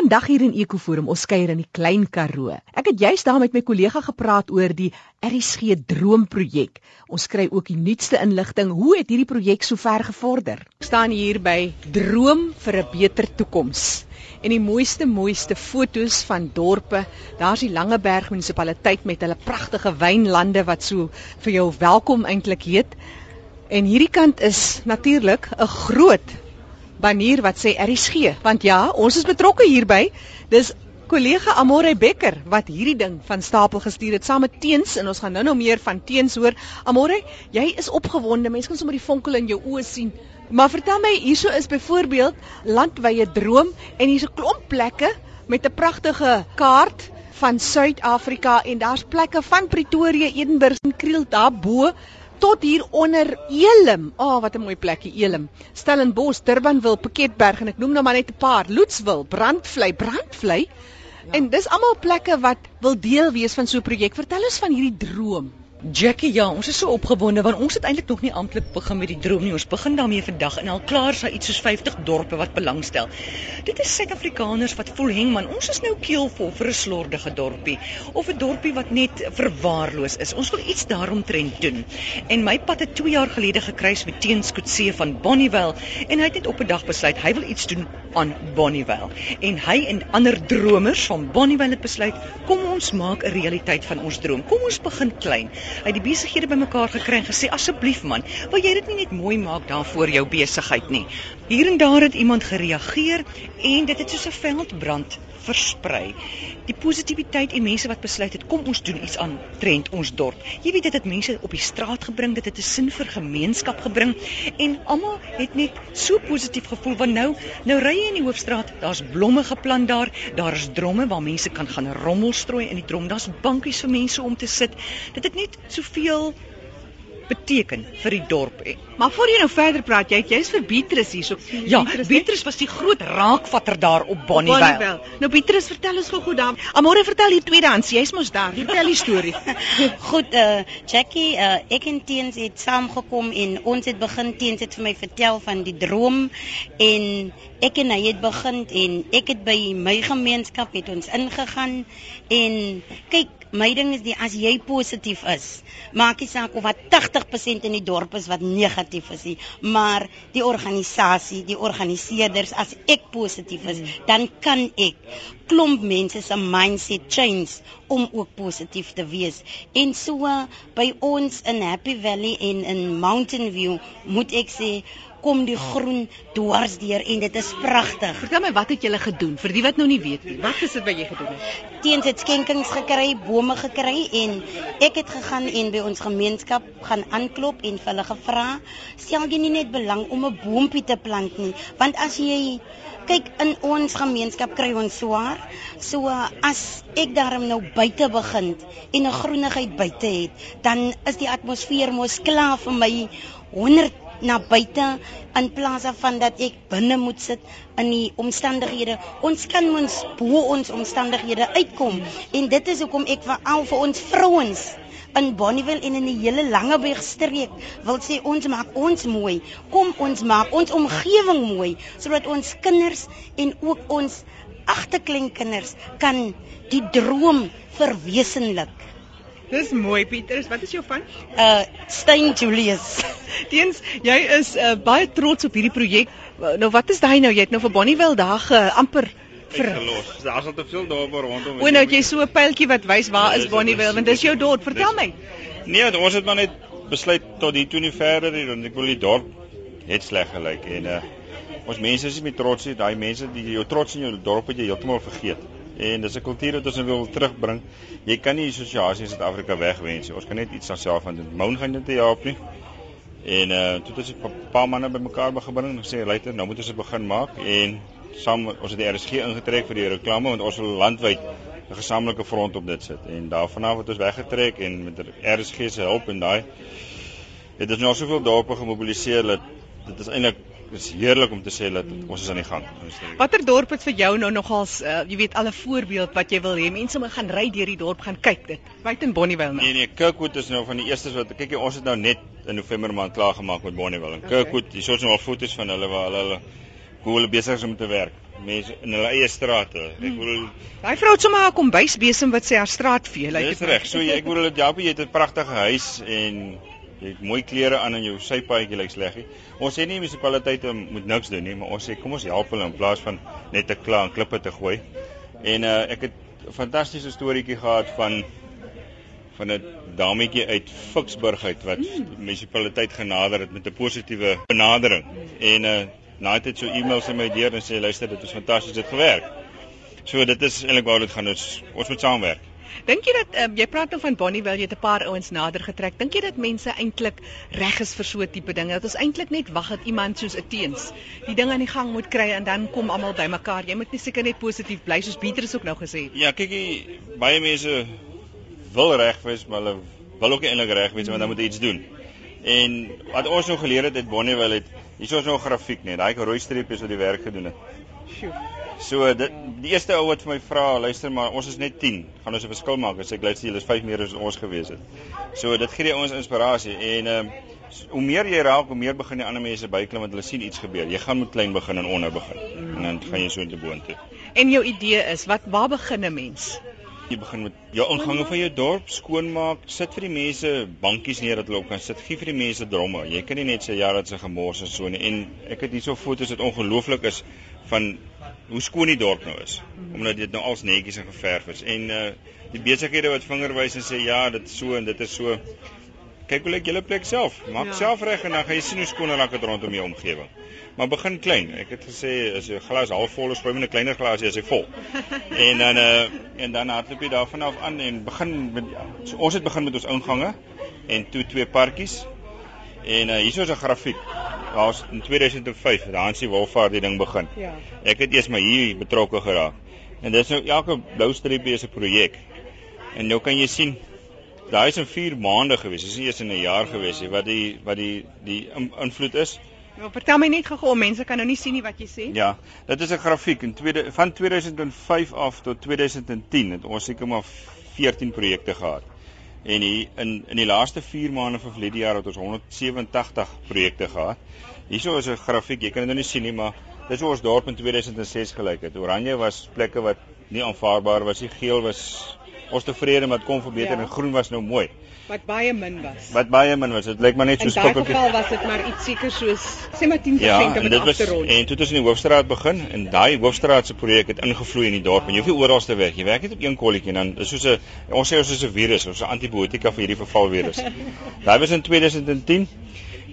Vandag hier in Ekoforum, ons kuier in die Klein Karoo. Ek het juist daar met my kollega gepraat oor die RSG Droomprojek. Ons kry ook die nuutste inligting. Hoe het hierdie projek sover gevorder? Ek staan hier by Droom vir 'n beter toekoms. En die mooiste mooiste fotos van dorpe. Daar's die Langeberg munisipaliteit met hulle pragtige wynlande wat so vir jou welkom eintlik heet. En hierdie kant is natuurlik 'n groot banier wat sê RSG want ja ons is betrokke hierby. Dis kollega Amore Becker wat hierdie ding van stapel gestuur het saam met Teens en ons gaan nou-nou meer van Teens hoor. Amore jy is opgewonde mense kan sommer die vonkel in jou oë sien. Maar vertel my hierso is byvoorbeeld landwye droom en hier's 'n klomp plekke met 'n pragtige kaart van Suid-Afrika en daar's plekke van Pretoria, Edinburgh en Kriel daarbo tot hier onder Elim. Ah, oh, wat 'n mooi plekkie Elim. Stellenbosch, Durbanville, Piketberg en ek noem nou maar net 'n paar. Loetswil, Brandvlei, Brandvlei. Ja. En dis almal plekke wat wil deel wees van so 'n projek. Vertel ons van hierdie droom. Jackie, ja, ons is so opgewonde want ons het eintlik nog nie amptelik begin met die droom nie. Ons begin daarmee vandag en al klaar is daar iets soos 50 dorpe wat belangstel. Dit is Suid-Afrikaners wat voel heng man, ons is nou keelvol vir 'n slordige dorpie of 'n dorpie wat net verwaarloos is. Ons wil iets daaromtrent doen. En my pad het 2 jaar gelede gekruis met Teenskootse van Bonnievale en hy het net op 'n dag besluit hy wil iets doen aan Bonnievale. En hy en ander dromers van Bonnievale het besluit, kom ons maak 'n realiteit van ons droom. Kom ons begin klein. Hy het die besighede bymekaar gekry en gesê asseblief man, wil jy dit nie net mooi maak daar voor jou besigheid nie. Hier en daar het iemand gereageer en dit het soos 'n veldbrand versprei. Die positiwiteit en mense wat besluit het kom ons doen iets aan trend ons dorp. Jy weet dit het mense op die straat gebring, dit het 'n sin vir gemeenskap gebring en almal het net so positief gevoel want nou nou ry jy in die hoofstraat, daar's blomme geplant daar, daar is dromme waar mense kan gaan rommel strooi in die drom, daar's bankies vir mense om te sit. Dit het net soveel beteken vir die dorp. Maar voor jy nou verder praat, jy jy's vir Beatrice hierso. Ja, Beatrice, Beatrice was die groot raakvatter daar op Bonnievale. Nou Beatrice, vertel ons gou-gou daar. Amore, vertel hier tweedehands. Jy's mos daar. Vertel die storie. goed, uh, Jackie, uh, ek en Teens het saamgekom en ons het begin Teens het vir my vertel van die droom en ek en hy het begin en ek het by my gemeenskap het ons ingegaan en kyk my ding is die as jy positief is, maak nie saak of wat 80% in die dorp is wat negatief is nie, maar die organisasie, die organiseerders as ek positief is, dan kan ek klomp mense se mindset change om ook positief te wees. En so by ons in Happy Valley en in Mountain View moet ek sê kom die groen dwars deur en dit is pragtig. Vertel my wat het julle gedoen vir die wat nou nie weet nie. Wat is dit wat jy gedoen het? Teens het skenkings gekry, bome gekry en ek het gegaan en by ons gemeenskap gaan aanklop en vir hulle gevra, "Stel jy nie net belang om 'n boompie te plant nie, want as jy kyk in ons gemeenskap kry ons swaar. So as ek daarom nou buite begin en 'n groenigheid buite het, dan is die atmosfeer mos klaar vir my 100 na buite in plaas van dat ek binne moet sit in die omstandighede. Ons kan ons bo ons omstandighede uitkom en dit is hoekom ek veral vir ons vrouens in Bonnievale en in die hele Langeberg streek wil sê ons maak ons mooi. Kom ons maak ons omgewing mooi sodat ons kinders en ook ons agterkleinkinders kan die droom verwesenlik. Dis mooi Pieters, wat is jou van? Uh Stein Julius. Teens, jy is uh, baie trots op hierdie projek. Nou wat is daai nou? Jy het nou vir Bonnievale dag uh, amper verlos. Daar's al te veel dorpe rondom. O, nou jy so 'n pyltjie wat wys waar nee, is Bonnievale, want dis jou dorp. Vertel my. Nee, ons het maar net besluit tot hier toe nie verder nie, want ek wil die dorp het sleg gelyk en uh ons mense is nie meer trots nie. Daai mense die jou trots in jou dorp het jy heeltemal vergeet en dis 'n kultuur wat ons wil terugbring. Jy kan nie assosiasie in Suid-Afrika wegwens nie. Ons kan net iets aan self aan doen. Moun gaan dit te help nie. En uh toe het ons 'n paar manne bymekaar gebring en gesê luister, nou moet ons dit begin maak en saam ons het die RSG ingetrek vir die reklame want ons wil landwyd 'n gesamentlike front op dit sit. En daarvan af het ons weggetrek en met RSG se hulp en daai het ons nou soveel dorpe gemobiliseer dat dit is eintlik is heerlik om te sê dat ons is aan die gang. Watter dorp het vir jou nou nogals uh, jy weet al 'n voorbeeld wat jy wil hê mense moet gaan ry deur die dorp gaan kyk dit. Buiten Bonnievale nou. Nee nee, Kirkwood is nou van die eerstes wat kyk jy ons het nou net in November maand klaar gemaak met Bonnievale. En okay. Kirkwood, dis ons nou al foto's van hulle waar hulle hoe hulle besig is om te werk. mense in hulle eie strate. Ek Hmm. bedoel Daai vrou het sommer haar kombuisbesem wat sy haar straat vee, Dis reg. So jy ek bedoel help jy het 'n pragtige huis en jy het mooi klere aan en jou sypaadjie lyk sleg nie. Ons sê nie munisipaliteite moet niks doen nie, maar ons sê kom ons help hulle in plaas van net te kla en klippe te gooi. En uh ek het 'n fantastiese storieetjie gehad van van 'n dametjie uit Ficksburg uit wat die munisipaliteit genader het met 'n positiewe benadering. En uh na dit het so e-mails in my deur en sê luister dit was fantasties dit gewerk. So dit is eintlik waar dit gaan ons ons moet saamwerk. Dink jy dat um, jy praat nou van Bonnieville, jy het 'n paar ouens nader getrek. Dink jy dat mense eintlik reg is vir so 'n tipe dinge? Dat ons eintlik net wag dat iemand soos 'n teens die ding aan die gang moet kry en dan kom almal bymekaar. Jy moet net seker net positief bly soos Pieter is ook nou gesê. Ja, kyk, jy- baie mense wil reg wees, maar hulle wil ook nie eintlik reg wees, want dan moet jy iets doen. En wat ons nou geleer het uit Bonnieville het, hier is nou 'n grafiek net, daai rooi streep is wat die werk gedoen het. Sjoe. So dit die eerste ou wat vir my vra, luister maar, ons is net 10. Gaan ons 'n verskil maak? As ek luister, julle is 5 meer as ons gewees het. So dit gee ouens inspirasie en ehm uh, hoe meer jy raak, hoe meer begin die ander mense byklim want hulle sien iets gebeur. Jy gaan met klein begin en onder begin. En dan gaan jy so intoe boontoe. En jou idee is, wat waar begin 'n mens? Jy begin met jou ingange van jou dorp skoonmaak, sit vir die mense bankies neer dat hulle op kan sit. Gee vir die mense dromme. Jy kan nie net sê ja, dit is 'n gemors en so nie. En ek het hierso foto's wat ongelooflik is van hoe skoon die dorp nou is, omdat dit nou als netjies en geverf is. En uh die besighede wat vingerwys en sê ja, dit so en dit is so. Kyk hoe lyk julle plek self. Maak Ja. self reg en dan gaan jy sien hoe skoon raak dit rondom jou omgewing. Maar begin klein. Ek het gesê as jou glas half vol is, gooi met 'n kleiner glasie as hy vol. en dan uh en dan hardloop jy daarvan af aan en begin met so ons het begin met ons ingange en toe twee parkies. En uh hier is 'n grafiek. Daar's in 2005 het Hansie Wolfaar die ding begin. Ja. Ek het eers maar hier betrokke geraak. En dis nou elke blou streepie is 'n projek. En nou kan jy sien daai is in 4 maande gewees. Dis nie eers in 'n jaar gewees nie wat die wat die die in- invloed is. Nou vertel my net gou-gou, mense kan nou nie sien nie wat jy sê. Ja, dit is 'n grafiek in tweede van 2005 af tot 2010 het ons seker maar 14 projekte gehad. En hier in in die laaste 4 maande van verlede jaar het ons 187 projekte gehad. Hierso is 'n grafiek, jy kan dit nou nie sien nie, maar dis hoe ons dorp in 2006 gelyk het. Oranje was plekke wat nie aanvaarbaar was nie, geel was ons tevrede met kom verbeter Ja. en groen was nou mooi. Wat baie min was. Wat baie min was, dit lyk maar net In so daai skokkeltjie. geval was dit maar iets seker soos sê maar 10% Ja, om dit af te rond. en toe het ons in die hoofstraat begin en daai hoofstraat se projek het ingevloei in die dorp en jy hoef nie oral te werk. Jy werk net op een kolletjie en dan is soos 'n ons sê ons is 'n virus, ons 'n antibiotika vir hierdie vervalvirus. daai was in 2010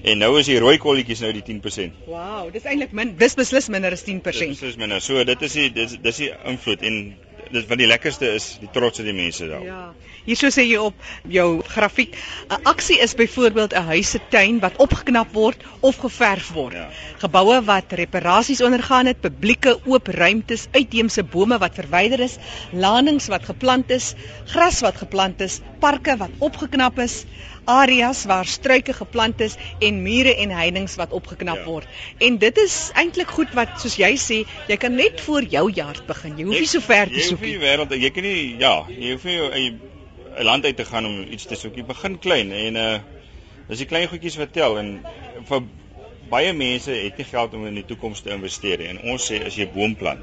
en nou is die rooi kolletjies nou die 10%. Wow, dis eintlik min. Dis beslis minder as 10%. Dis is minder. So dit is die dis dis die invloed en dit wat die lekkerste is, die trots van die mense daar. Ja. Hierso sê jy op jou grafiek, 'n aksie is byvoorbeeld 'n huis se tuin wat opgeknap word of geverf word. Ja. Geboue wat reparasies ondergaan het, publieke oop ruimtes, uitheemse bome wat verwyder is, landings wat geplant is, gras wat geplant is, parke wat opgeknap is, areas waar struike geplant is en mure en heininge wat opgeknap Ja. word. En dit is eintlik goed wat soos jy sê, jy kan net voor jou yard begin. Jy hoef nie so ver te Jy soek hoef nie nie. wêreld jy kan nie ja, jy hoef nie uit 'n land uit te gaan om iets te soek. Jy begin klein en uh dis die klein goedjies wat tel en vir baie mense het nie geld om in die toekoms te investeer nie. En ons sê as jy boom plant,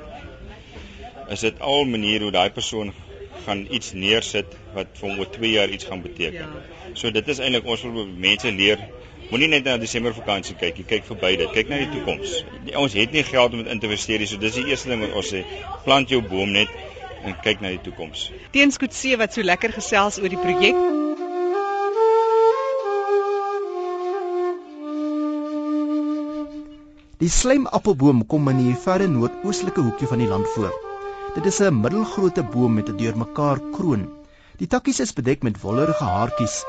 is dit al maniere hoe daai persoon gaan iets neersit wat vir hom oor 2 jaar iets gaan beteken. Ja. So dit is eintlik ons wil mense leer Moenie net na Desember vakansie kyk, jy kyk verby dit. Kyk na die toekoms. Ons het nie geld om dit in te investeer nie, so dis die eerste ding wat ons sê. Plant jou boom net en kyk na die toekoms. Teensgoed C wat so lekker gesels oor die projek. Die slijmappelboom kom in die verre noordoostelike hoekie van die land voor. Dit is 'n middelgrootte boom met 'n deurmekaar kroon. Die takkies is bedek met wollerige haartjies.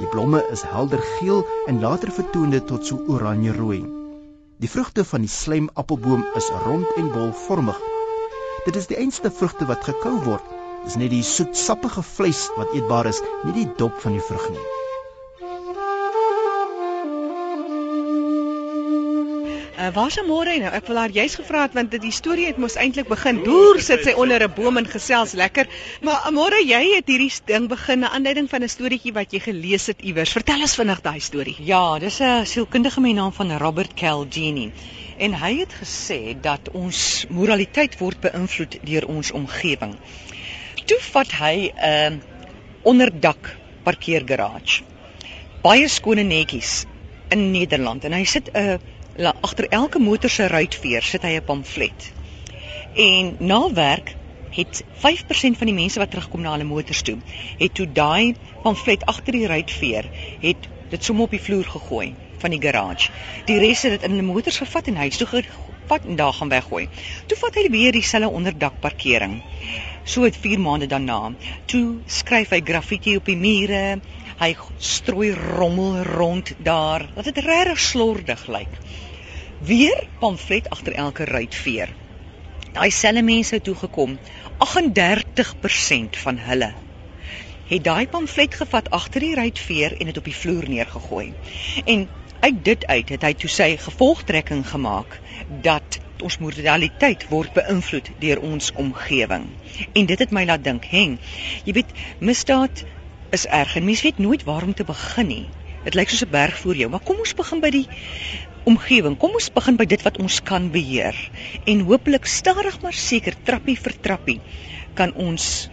Die blomme is helder geel en later vertoon dit tot so oranje-rooi. Die vrugte van die slijmappelboom is rond en bolvormig. Dit is die einste vrugte wat gekou word. Dis net die soetsappige vleis wat eetbaar is, nie die dop van die vrug nie. Uh, waar's Amore nou? Ek wil haar juist gevra het want die storie het mos eintlik begin. Deur sit sy onder 'n boom en gesels lekker. Maar Amore, jy het hierdie ding begin na aanleiding van 'n storieetjie wat jy gelees het iewers. Vertel ons vinnig daai storie. Ja, dis 'n sielkundige met die naam van Robert Cialdini. en hy het gesê dat ons moraliteit word beïnvloed deur ons omgewing. Toe vat hy 'n uh, onderdak parkeergarage. Baie skone netjies in Nederland en hy sit 'n uh, agter elke motor se ruitveer sit hy 'n pamflet. En na werk het 5% van die mense wat terugkom na hulle motors toe, het toe daai pamflet agter die ruitveer het dit sommer op die vloer gegooi van die garage. Die res het dit in 'n motors gevat en huis toe gevat en daar gaan weggooi. Toe vat hy weer dieselfde onderdak parkering. So het 4 maande daarna, toe skryf hy graffiti op die mure. Hy strooi rommel rond daar. Dat dit regtig slordig lyk. Weer pamflet agter elke ruitveer. Daai selfe mense toe gekom. 38% van hulle het daai pamflet gevat agter die ruitveer en dit op die vloer neergegooi. En uit dit uit het hy toe sy gevolgtrekking gemaak dat ons moraliteit word beïnvloed deur ons omgewing. En dit het my laat dink, heng, jy weet, misdaad is erg en mens weet nooit waar om te begin nie. Dit lyk soos 'n berg voor jou, maar kom ons begin by die omgewing. Kom ons begin by dit wat ons kan beheer en hopelik stadig maar seker trappie vir trappie kan ons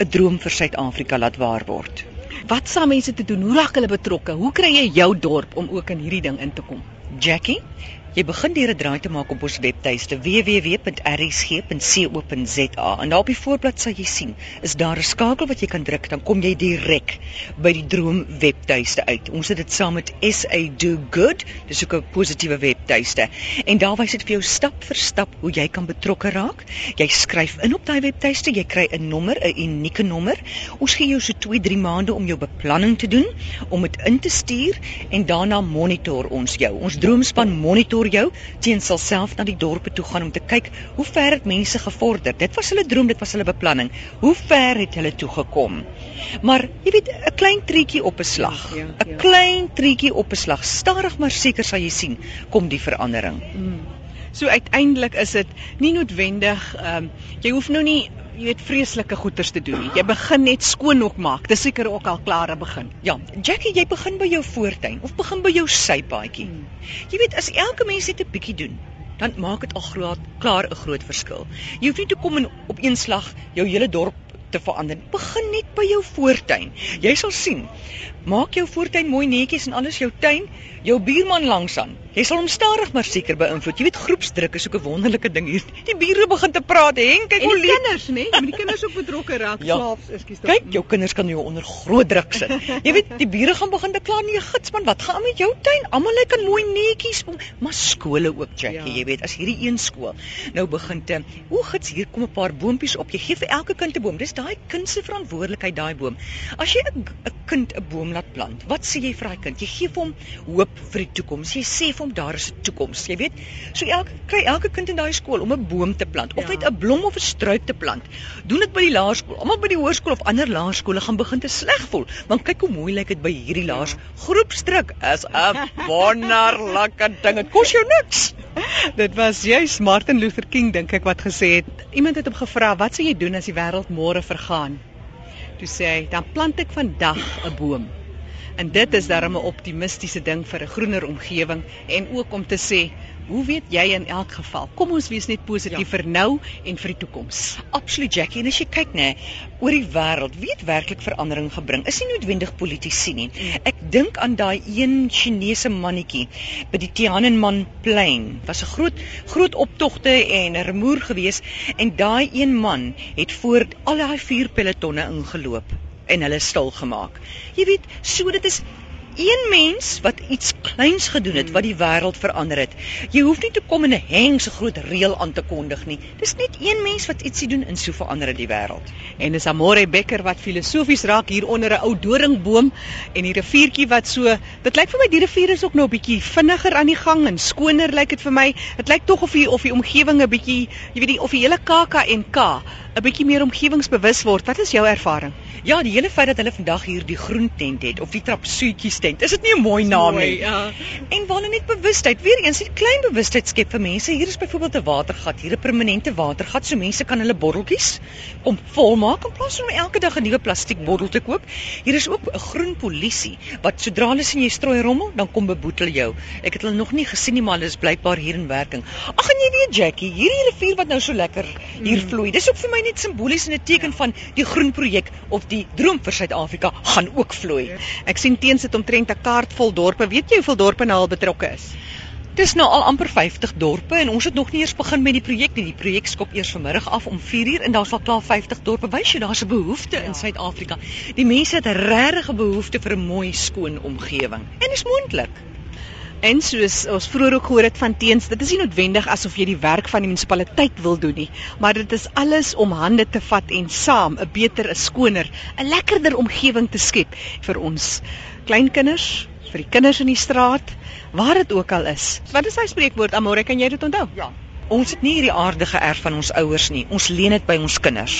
'n droom vir Suid-Afrika laat waar word. Wat sal mense te doen? Hoe raak hulle betrokke? Hoe kry jy jou dorp om ook in hierdie ding in te kom? Jackie, Jy begin deur 'n draai te maak op ons webtuiste www.rsg.co.za en daar op die voorblad sal jy sien, is daar 'n skakel wat jy kan druk, dan kom jy direk by die droom webtuiste uit. Ons het dit saam met SA Do Good, dis ook 'n positiewe webtuiste. En daar wys dit vir jou stap vir stap hoe jy kan betrokke raak. Jy skryf in op daai webtuiste, jy kry 'n nommer, 'n unieke nommer. Ons gee jou so 2-3 maande om jou beplanning te doen, om dit in te stuur en daarna monitor ons jou. Ons droomspan monitor mentor jou, teen sal self na die dorpe toe gaan om te kyk hoe ver het mense gevorder. Dit was hulle droom, dit was hulle beplanning. Hoe ver het hulle toe gekom? Maar jy weet, 'n klein treetjie op 'n slag. Ja, ja, 'n ja. Klein treetjie op 'n slag. Stadig maar seker sal jy sien kom die verandering. Mm. So uiteindelik is dit nie noodwendig ehm um, jy hoef nou nie jy weet vreeslike goeders te doen nie. Jy begin net skoon op maak. Dis seker ook al klare begin. Ja, Jackie, jy begin by jou voortuin of begin by jou sypaadjie. Hmm. Jy weet as elke mens net 'n bietjie doen, dan maak dit al groot klaar 'n groot verskil. Jy hoef nie te kom en op een slag jou hele dorp te verander. Begin net by jou voortuin. Jy sal sien. Maak jou voortuin mooi netjies en alles jou tuin, jou buurman langs aan. Jy sal hom stadig maar seker beïnvloed. Jy weet groepsdruk is ook 'n wonderlike ding hier. Die bure begin te praat. Hen, kyk hoe die kinders, né? Jy moet die kinders ook betrokke raak. Ja. Slaafs, ekskuus. Kyk, jou kinders kan jou onder groot druk sit. Jy weet, die bure gaan begin te kla nee, gitsman, wat gaan met jou tuin? Almal lyk aan mooi netjies, maar skole ook, Jackie, ja. jy weet, as hierdie een skool nou begin te, o, gits, hier kom 'n paar boontjies op. Jy gee vir elke kind 'n boom. Dis daai kind se verantwoordelikheid daai boom. As jy 'n kind 'n boom laat plant, wat sê jy vir daai kind? Jy gee vir hom hoop vir die toekoms. Jy sê vir hom daar is 'n toekoms, jy weet. So elke kry elke kind in daai skool om 'n boom te plant of ja. net 'n blom of 'n struik te plant. Doen dit by die laerskool. Almal by die hoërskool of ander laerskole gaan begin te sleg voel. Want kyk hoe mooi lyk dit by hierdie ja. laers. Groepsdruk is 'n wonderlike ding. Dit kos jou niks. dit was juist Martin Luther King dink ek wat gesê het. Iemand het hom gevra, "Wat sal jy doen as die wêreld môre vergaan?" Toe sê hy, "Dan plant ek vandag 'n boom." En dit is darem 'n optimistiese ding vir 'n groener omgewing en ook om te sê, hoe weet jy in elk geval? Kom ons wees net positief ja. vir nou en vir die toekoms. Absoluut Jackie, en as jy kyk nê, oor die wêreld, wie het werklik verandering gebring? Is nie noodwendig politici nie. Mm. Ek dink aan daai een Chinese mannetjie by die Tiananmen plein. Was 'n groot groot optogte en rumoer geweest en daai een man het voor al daai vier pelotonne ingeloop en hulle stil gemaak. Jy weet, so dit is een mens wat iets kleins gedoen het wat die wêreld verander het. Jy hoef nie te kom en 'n hengse groot reël aan te kondig nie. Dis net een mens wat ietsie doen en so verander dit die wêreld. En dis Amore Becker wat filosofies raak hier onder 'n ou doringboom en die riviertjie wat so, dit lyk vir my die rivier is ook nou 'n bietjie vinniger aan die gang en skoner lyk dit vir my. Dit lyk tog of die of die omgewing 'n bietjie, jy weet die of die hele KAKNK 'n bietjie meer omgewingsbewus word. Wat is jou ervaring? Ja, die hele feit dat hulle vandag hier die groen tent het of die trapsoetjies tent. Is dit nie 'n mooi naam nie? Ja. En waar hulle net bewustheid, weer eens, 'n klein bewustheid skep vir mense. Hier is byvoorbeeld 'n watergat, hier 'n permanente watergat, so mense kan hulle botteltjies kom volmaak in plaas van om elke dag 'n nuwe plastiekbottel te koop. Hier is ook 'n groen polisie wat sodra hulle sien jy strooi rommel, dan kom beboetel jou. Ek het hulle nog nie gesien nie, maar hulle is blykbaar hier in werking. Ag en jy weet Jackie, hierdie rivier wat nou so lekker hier vloei. Dis ook vir my net simbolies en 'n teken van die groen projek of die droom vir Suid-Afrika gaan ook vloei. Ek sien teens dit omtrent 'n kaart vol dorpe. Weet jy hoeveel dorpe nou al betrokke is? Dis nou al amper 50 dorpe en ons het nog nie eers begin met die projek nie. Die projek skop eers vanmiddag af om 4uur en daar's al klaar 50 dorpe. Wys jy daar's 'n behoefte ja. in Suid-Afrika. Die mense het 'n regte behoefte vir 'n mooi skoon omgewing. En is moontlik. En soos ons vroeër ook gehoor het van teens, dit is nie noodwendig asof jy die werk van die munisipaliteit wil doen nie, maar dit is alles om hande te vat en saam 'n beter, 'n skoner, 'n lekkerder omgewing te skep vir ons kleinkinders, vir die kinders in die straat, waar dit ook al is. Wat is hy spreekwoord? Amore, kan jy dit onthou? Ja. Ons het nie hierdie aardige erf van ons ouers nie. Ons leen dit by ons kinders.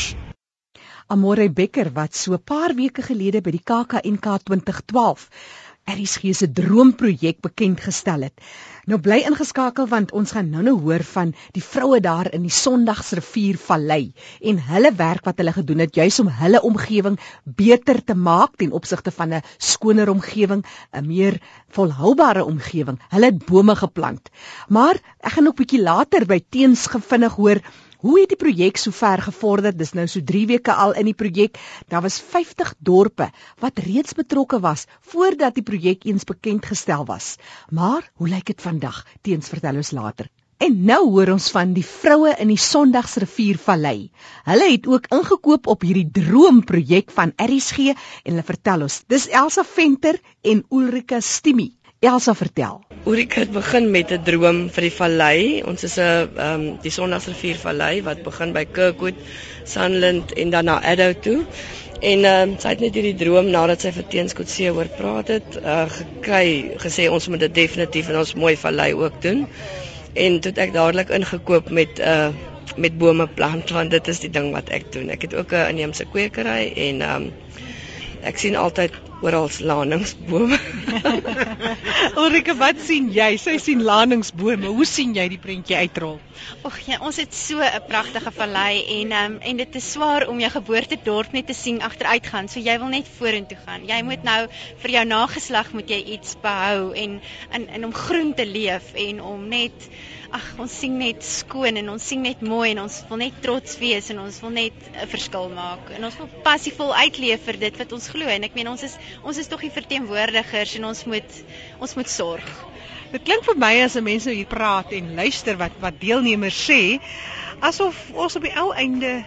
Amore Becker wat so 'n paar weke gelede by die KAKNK 2012 RSG se droomprojek bekend gestel het. Nou bly ingeskakel want ons gaan nou-nou hoor van die vroue daar in die Sondagsrivier Vallei en hulle werk wat hulle gedoen het juis om hulle omgewing beter te maak ten opsigte van 'n skoner omgewing, 'n meer volhoubare omgewing. Hulle het bome geplant. Maar ek gaan ook bietjie later by teens gevinnig hoor Hoe het die projek sover gevorder? Dis nou so 3 weke al in die projek. Daar was 50 dorpe wat reeds betrokke was voordat die projek eens bekend gestel was. Maar hoe lyk dit vandag? Teens vertel ons later. En nou hoor ons van die vroue in die Sondagsriviervallei. Hulle het ook ingekoop op hierdie droomprojek van RSG en hulle vertel ons. Dis Elsa Venter en Ulrika Stimie. Elsa vertel. Ulrika het begin met 'n droom vir die vallei. Ons is 'n ehm um, die Sondagsrivier Vallei wat begin by Kirkwood, Sunland en dan na Addo toe. En ehm um, sy het net hierdie droom nadat sy vir Teenskootse hoor praat het, uh, gekry, gesê ons moet dit definitief in ons mooi vallei ook doen. En toe het ek dadelik ingekoop met 'n uh, eh, met bome plant want dit is die ding wat ek doen. Ek het ook 'n inheemse kwekery en ehm um, ek sien altyd oral laningsbome. Ulrike, wat sien jy? Sy sien laningsbome. Hoe sien jy die prentjie uitrol? Ag ja, ons het so 'n pragtige vallei en um, en dit is swaar om jou geboortedorp net te sien agteruit gaan. So jy wil net vorentoe gaan. Jy moet nou vir jou nageslag moet jy iets behou en in in om groen te leef en om net ag ons sien net skoon en ons sien net mooi en ons wil net trots wees en ons wil net 'n verskil maak en ons wil passievol uitleef vir dit wat ons glo en ek meen ons is ons is tog die verteenwoordigers en ons moet ons moet sorg. Dit klink vir my as 'n mens nou hier praat en luister wat wat deelnemers sê asof ons op die ou einde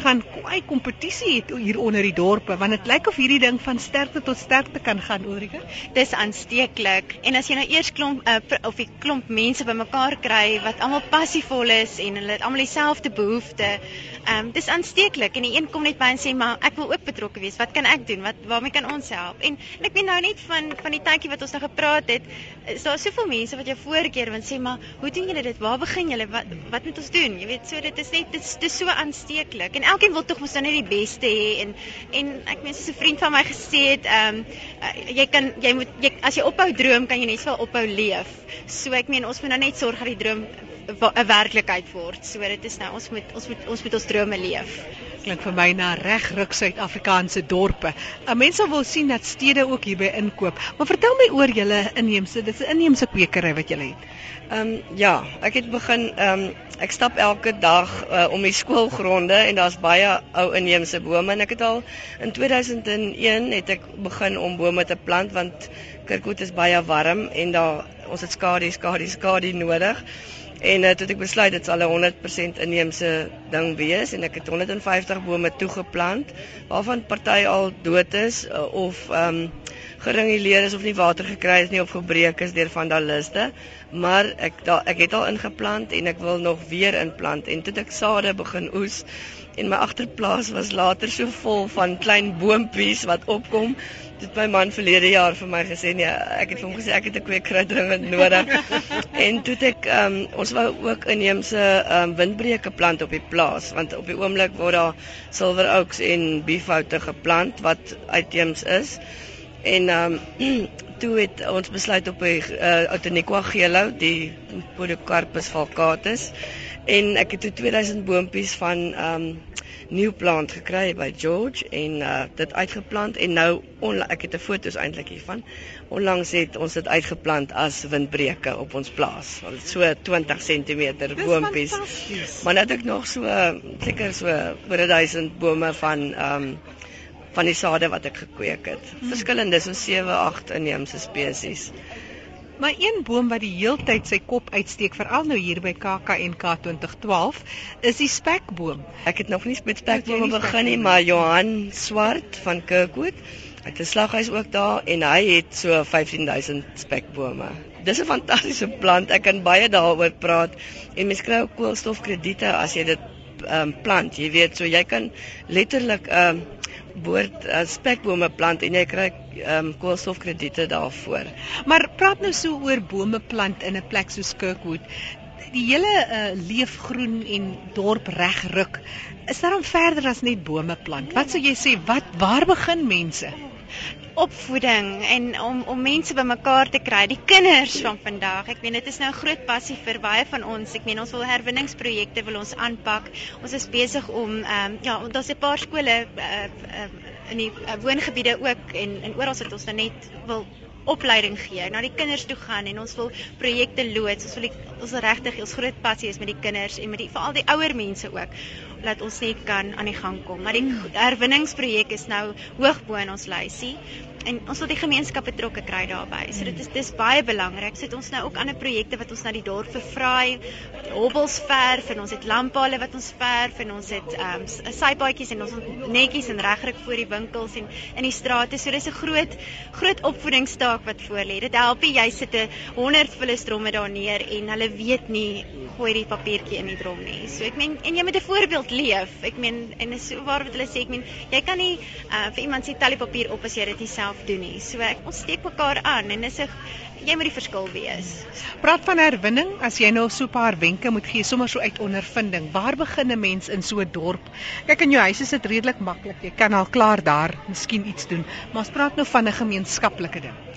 gaan kwai kompetisie het hier onder die dorpe want dit lyk of hierdie ding van sterkte tot sterkte kan gaan Ulrike. Dis aansteeklik en as jy nou eers klomp uh, of 'n klomp mense bymekaar kry wat almal passievol is en hulle het almal dieselfde behoeftes Ehm um, dis aansteeklik en die een kom net by en sê maar ek wil ook betrokke wees. Wat kan ek doen? Wat waarmee kan ons help? En, en ek weet nou net van van die tydjie wat ons nou gepraat het, is daar soveel mense wat jou voorkeer want sê maar hoe doen julle dit? Waar begin julle? Wat wat moet ons doen? Jy weet, so dit is net dit is, dit is so aansteeklik. En elkeen wil tog mos nou net die beste hê en en ek meen soos 'n vriend van my gesê het, ehm um, jy kan jy moet jy, as jy ophou droom, kan jy net wel ophou leef. So ek meen ons moet nou net sorg dat die droom 'n werklikheid word. So dit is nou ons moet ons moet ons moet ons drome leef. Klink vir my na regruk Suid-Afrikaanse dorpe. 'n Mens sal wil sien dat stede ook hierby inkoop. Maar vertel my oor julle inheemse, dit is 'n inheemse kwekery wat julle het. Ehm um, ja, ek het begin ehm um, ek stap elke dag uh, om die skoolgronde en daar's baie ou inheemse bome en ek het al in 2001 het ek begin om bome te plant want Kirkwood is baie warm en daar ons het skadu skadu skadu nodig. En uh, toe ek besluit dit sal 'n 100% inheemse ding wees en ek het 150 bome toegeplant waarvan party al dood is uh, of ehm um, geringuleer is of nie water gekry is nie of gebreek is deur vandaliste. Maar ek da, ek het al ingeplant en ek wil nog weer inplant en toe ek sade begin oes en my agterplaas was later so vol van klein boontjies wat opkom. Dit my man verlede jaar vir my gesê nee, ek het vir hom gesê ek het 'n kweekry dringend nodig. en toe ek um, ons wou ook inheemse um, windbreuke plant op die plaas want op die oomblik word daar silver oaks en beefhoute geplant wat uitheems is. En um, toe het ons besluit op 'n uh, Outeniqua gelo, die Podocarpus falcatus en ek het toe 2000 boontjies van um, nuwe plant gekry by George en uh, dit uitgeplant en nou ek het 'n foto's eintlik hiervan. Onlangs het ons dit uitgeplant as windbreuke op ons plaas. So 20 cm boontjies. Maar nou het ek nog so seker so oor 1000 bome van ehm um, van die sade wat ek gekweek het. Hmm. Verskillende so 7, 8 inheemse spesies. Maar een boom wat die heeltyd sy kop uitsteek veral nou hier by KAKNK 2012 is die spekboom. Ek het nog nie met spekbome begin nie, maar Johan Swart van Kirkwood het 'n slaghuis ook daar en hy het so 15000 spekbome. Dis 'n fantastiese plant. Ek kan baie daaroor praat en mens kry ook koolstofkrediete as jy dit ehm um, plant. Jy weet, so jy kan letterlik ehm um, boord uh, spekbome plant en jy kry ehm um, koolstofkrediete daarvoor. Maar praat nou so oor bome plant in 'n plek soos Kirkwood. Die hele uh, leefgroen en dorp regruk. Is daar dan verder as net bome plant? Wat sou jy sê wat waar begin mense? Opvoeding en om om mense bymekaar te kry, die kinders van vandag. Ek meen dit is nou 'n groot passie vir baie van ons. Ek meen ons wil herwinningsprojekte wil ons aanpak. Ons is besig om ehm um, ja, daar's 'n paar skole uh, uh, in die uh, woongebiede ook en en oral sit ons nou net wil opleiding gee, na die kinders toe gaan en ons wil projekte loods. Ons wil die, ons regtig ons groot passie is met die kinders en met die veral die ouer mense ook dat ons net kan aan die gang kom. Maar die herwinningsprojek is nou hoog bo in ons lysie en ons wil die gemeenskap betrokke kry daarbey. So dit is dis baie belangrik. Sit ons nou ook ander projekte wat ons na die dorp vervraai, hobbels verf en ons het lamppale wat ons verf en ons het ehm um, sypaadjies en ons netjies en regryk voor die winkels en in die strate. So dis 'n groot groot opvoedingstaak wat voor lê. Dit help jy sit 'n 100 vullisdromme daar neer en hulle weet nie gooi die papiertjie in die drom nie. So ek meen en jy moet 'n voorbeeld leef. Ek meen en is so waar wat hulle sê ek meen jy kan nie uh, vir iemand sê tel die papier op as jy dit nie self self doen nie. So ek ons steek mekaar aan en dis 'n jy moet die verskil wees. Praat van herwinning, as jy nou so 'n paar wenke moet gee sommer so uit ondervinding. Waar begin 'n mens in so 'n dorp? Kyk in jou huis is dit redelik maklik. Jy kan al klaar daar miskien iets doen, maar ons praat nou van 'n gemeenskaplike ding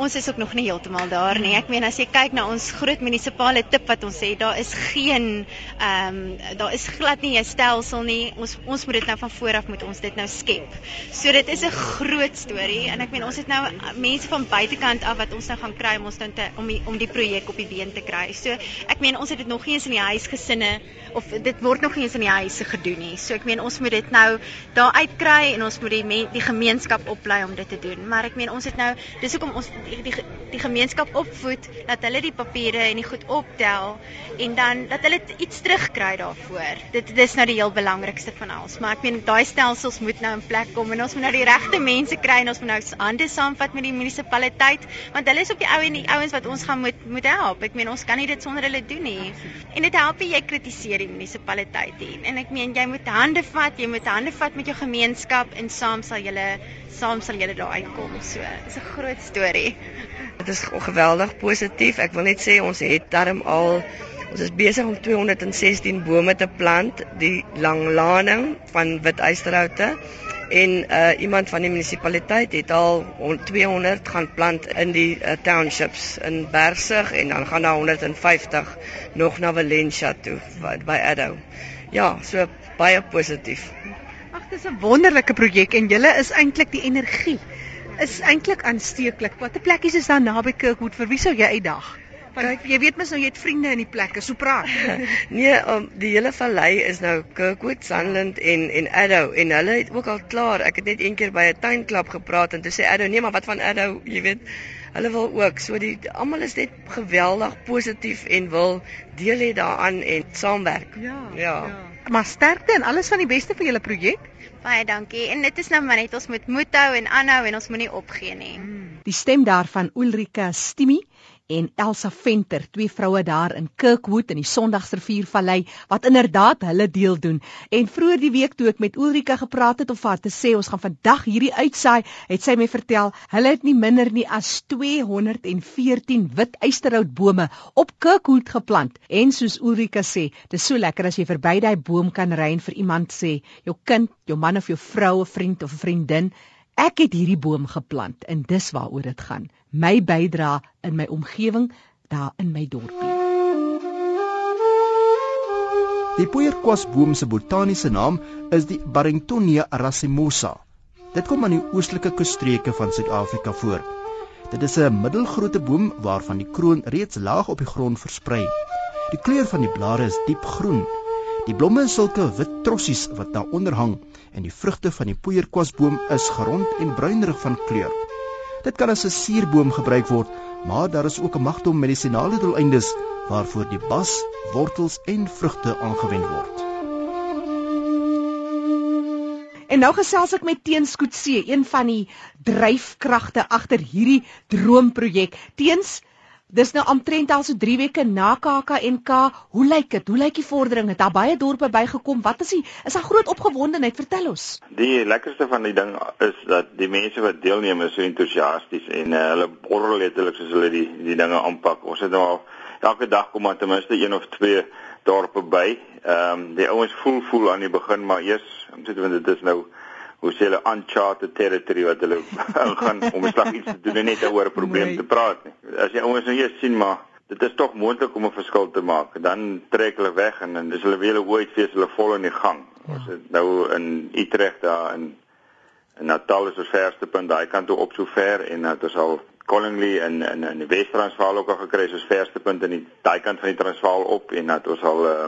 ons is ook nog nie heeltemal daar nie. Ek meen as jy kyk na ons groot munisipale tip wat ons het, daar is geen ehm um, daar is glad nie 'n stelsel nie. Ons ons moet dit nou van voor af moet ons dit nou skep. So dit is 'n groot storie en ek meen ons het nou mense van buitekant af wat ons nou gaan kry om ons dan te om die, om die projek op die been te kry. So ek meen ons het dit nog nie eens in die huisgesinne of dit word nog nie eens in die huise gedoen nie. So ek meen ons moet dit nou daar uitkry en ons moet die die gemeenskap oplei om dit te doen. Maar ek meen ons het nou dis hoekom ons die, die gemeenskap opvoed dat hulle die papiere en die goed optel en dan dat hulle iets terugkry daarvoor. Dit dis nou die heel belangrikste van alles. Maar ek meen daai stelsels moet nou in plek kom en ons moet nou die regte mense kry en ons moet nou hande saamvat met die munisipaliteit want hulle is op die ou en die ouens wat ons gaan moet moet help. Ek meen ons kan nie dit sonder hulle doen nie. En dit help jy kritiseer die munisipaliteit. En ek meen jy moet hande vat, jy moet hande vat met jou gemeenskap en saam sal julle saam sal julle daar uitkom. So, dis 'n groot storie. Dit is geweldig positief. Ek wil net sê ons het darm al ons is besig om 216 bome te plant, die langlaning van witeysterhoute en uh, iemand van die munisipaliteit het al 200 gaan plant in die uh, townships in Bergsig en dan gaan daar 150 nog na Valencia toe by Addo. Ja, so baie positief dis 'n wonderlike projek en julle is eintlik die energie. Is eintlik aansteeklik. Watter plekkies is daar naby Kirkwood vir wie sou jy uitdag? Want jy weet mos nou jy het vriende in die plekke, so praat. nee, um, die hele vallei is nou Kirkwood, Sunland en en Addo en hulle het ook al klaar. Ek het net een keer by 'n tuinklub gepraat en toe sê Addo, nee, maar wat van Addo, jy weet Hulle wil ook so die almal is net geweldig positief en wil deel hê daaraan en saamwerk. Ja. Ja. ja. Maar sterkte en alles van die beste vir julle projek. Baie dankie. En dit is nou maar net ons moet moed hou en aanhou en ons moenie opgee nie. Hmm. Die stem daarvan Ulrika Stimi en Elsa Venter, twee vroue daar in Kirkwood in die Sondagsriviervallei wat inderdaad hulle deel doen. En vroeër die week toe ek met Ulrika gepraat het of haar te sê ons gaan vandag hierdie uitsaai, het sy my vertel hulle het nie minder nie as 214 wit eysterhoutbome op Kirkwood geplant. En soos Ulrika sê, dis so lekker as jy verby daai boom kan ry en vir iemand sê, jou kind, jou man of jou vrou, 'n vriend of 'n vriendin, ek het hierdie boom geplant en dis waaroor dit gaan my bydra in my omgewing daar in my dorpie. Die poeierkwasboom se botaniese naam is die Barringtonia racemosa. Dit kom aan die oostelike kusstreke van Suid-Afrika voor. Dit is 'n middelgrootte boom waarvan die kroon reeds laag op die grond versprei. Die kleur van die blare is diep groen. Die blomme is sulke wit trossies wat daaronder hang en die vrugte van die poeierkwasboom is gerond en bruinerig van kleur. Dit kan as 'n suurboom gebruik word, maar daar is ook 'n magdom medisinale doeleindes waarvoor die bas, wortels en vrugte aangewend word. En nou gesels ek met Teens Kootse, een van die dryfkragte agter hierdie droomprojek. Teens, Dis nou omtrent al so 3 weke na KAKNK. Hoe lyk dit? Hoe lyk die vordering? Het daar baie dorpe bygekom? Wat is die is daar groot opgewondenheid? Vertel ons. Die lekkerste van die ding is dat die mense wat deelneem is so entoesiasties en uh, hulle borrel letterlik soos hulle die die dinge aanpak. Ons het nou al elke dag kom maar ten minste een of twee dorpe by. Ehm um, die ouens voel voel aan die begin maar eers om te doen dit is nou hoe sê hulle uncharted territory wat hulle gaan om slag iets te doen en net oor 'n probleem nee. te praat nie. As jy ouens nou eers sien maar dit is tog moontlik om 'n verskil te maak, dan trek hulle weg en dan is hulle weer ooit fees hulle vol in die gang. Ja. Ons het nou in Utrecht daar in in Natal is ons verste punt daai kant toe op so ver en dit is al Collingly in in in die Wes-Transvaal ook al gekry soos verste punt in die daai kant van die Transvaal op en dat ons al uh,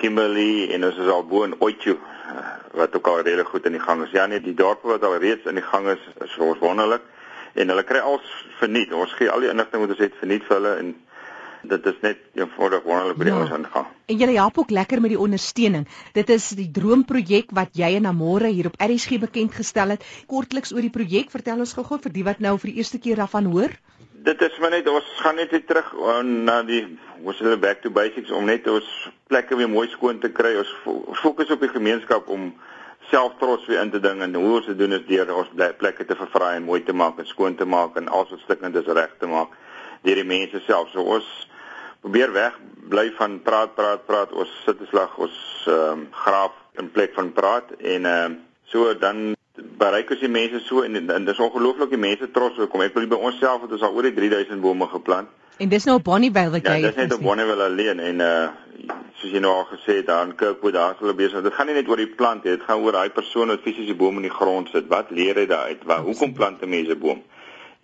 Kimberley en ons is al bo in Oitjo eh, wat ook al redelik goed in die gang is. Ja nee, die dorpe wat al reeds in die gang is, is ons wonderlik en hulle kry als verniet. Ons gee al die inligting wat ons het verniet vir hulle en dit is net eenvoudig wonderlik by ja. ons aangaan. En julle help ook lekker met die ondersteuning. Dit is die droomprojek wat jy en Amore hier op RSG bekend gestel het. Kortliks oor die projek, vertel ons gou-gou vir die wat nou vir die eerste keer daarvan hoor dit is maar net ons gaan net weer terug uh, na die ons hulle back to basics om net ons plekke weer mooi skoon te kry. Ons fokus op die gemeenskap om self trots weer in te ding en hoe ons dit doen is deur ons plekke te verfraai en mooi te maak en skoon te maak en alles wat stikkend is reg te maak deur die mense self. So ons probeer weg bly van praat praat praat. Ons sit 'n slag ons ehm um, graaf in plek van praat en ehm uh, so dan bereik as die mense so en, en dis ongelooflik die mense trots hoe kom ek wil by onsself het ons al oor die 3000 bome geplant en dis nou op Bonnievale wat ja, jy Ja, dis net op Bonnievale alleen en uh soos jy nou al gesê het daar in Kirkwood daar is hulle besig. Dit gaan nie net oor die plant nie, dit gaan oor daai persoon wat fisies die boom in die grond sit. Wat leer hy daar uit? Waar hoekom plant mense boom?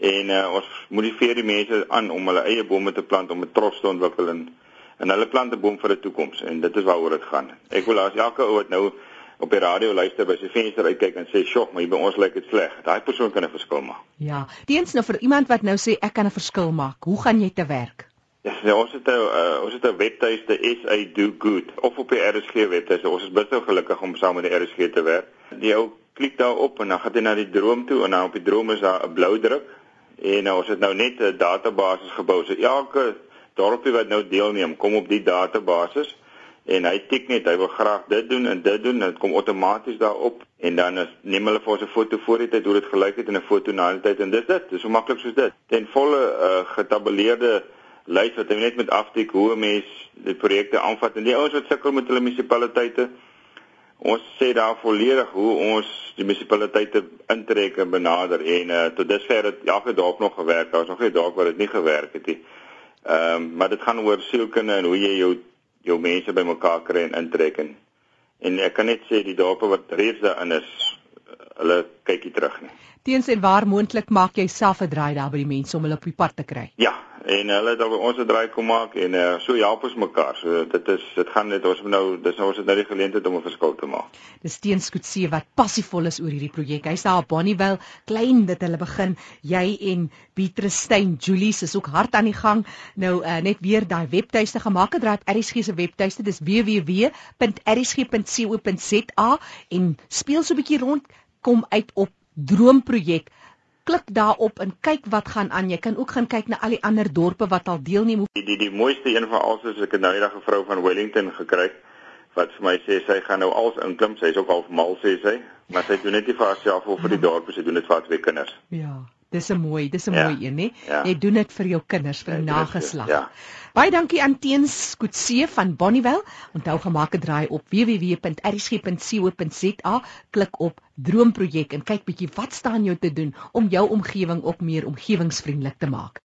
En uh ons motiveer die mense aan om hulle eie bome te plant om 'n trots te ontwikkel en en hulle plant 'n boom vir 'n toekoms en dit is waaroor dit gaan. Ek wil as elke ou wat nou op die radio luister by sy venster uitkyk en sê, "Sjok, maar hier by ons lyk dit sleg." Daai persoon kan 'n verskil maak. Ja, teens nou vir iemand wat nou sê ek kan 'n verskil maak. Hoe gaan jy te werk? Ja, yes, ons het 'n uh, ons het 'n webtuiste SA Do Good of op die RSG webtuiste. Ons is baie gelukkig om saam met die RSG te werk. Jy ou klik daarop en dan gaan jy na die droom toe en dan op die droom is daar 'n blou druk en nou, ons het nou net 'n database gebou. So elke dorpie wat nou deelneem, kom op die database en hy tik net hy wil graag dit doen en dit doen en dit kom outomaties daarop. En dan is neem hulle vir ons 'n foto voor die tyd hoe dit gelyk het en 'n foto na die tyd. En dis dit dis so maklik soos dit. Ten volle uh, getabuleerde lys wat jy net met aftik hoe 'n mens die projekte aanvat. En die ouens wat sukkel met hulle munisipaliteite ons sê daar volledig hoe ons die munisipaliteite intrek en benader. En uh, tot dusver het elke dorp nog gewerk daar was nog nie dorp waar dit nie gewerk het nie. Ehm um, maar dit gaan oor sielkunde en hoe jy jou jou mense bymekaar kry en intrek en en ek kan net sê die dorpe wat reeds daarin is hulle kykie terug nie. Teens en waar moontlik maak jy self 'n draai daar by die mense om hulle op die pad te kry? Ja, en hulle het al ons 'n draai kom maak en uh, so help ons mekaar. So dit is dit gaan net ons nou dis nou ons het nou die geleentheid om 'n verskil te maak. Dis Teens Kutse wat passievol is oor hierdie projek. Hy's daar op Bonnievale, klein dit hulle begin. Jy en Beatrice Stein, Julie is ook hard aan die gang. Nou uh, net weer daai webtuiste gemaak het raad RSG se webtuiste. Dis www.rsg.co.za en speel so 'n bietjie rond kom uit op droomprojek klik daarop en kyk wat gaan aan. Jy kan ook gaan kyk na al die ander dorpe wat al deelneem. Die die, die mooiste een van alles is ek het nou eendag 'n vrou van Wellington gekry wat vir my sê sy gaan nou als inklim. Sy's ook al mal sê sy, maar sy doen dit nie vir haarself of vir die dorp, sy doen dit vir haar twee kinders. Ja. Dis 'n mooi, dis 'n Ja. mooi een, né? Ja. Jy doen dit vir jou kinders, vir die Ja, is- nageslag. ja. Baie dankie aan Teens Kutse van Bonnievale. Onthou gemaak 'n draai op www.rsg.co.za, klik op Droomprojek en kyk bietjie wat staan jou te doen om jou omgewing ook meer omgewingsvriendelik te maak.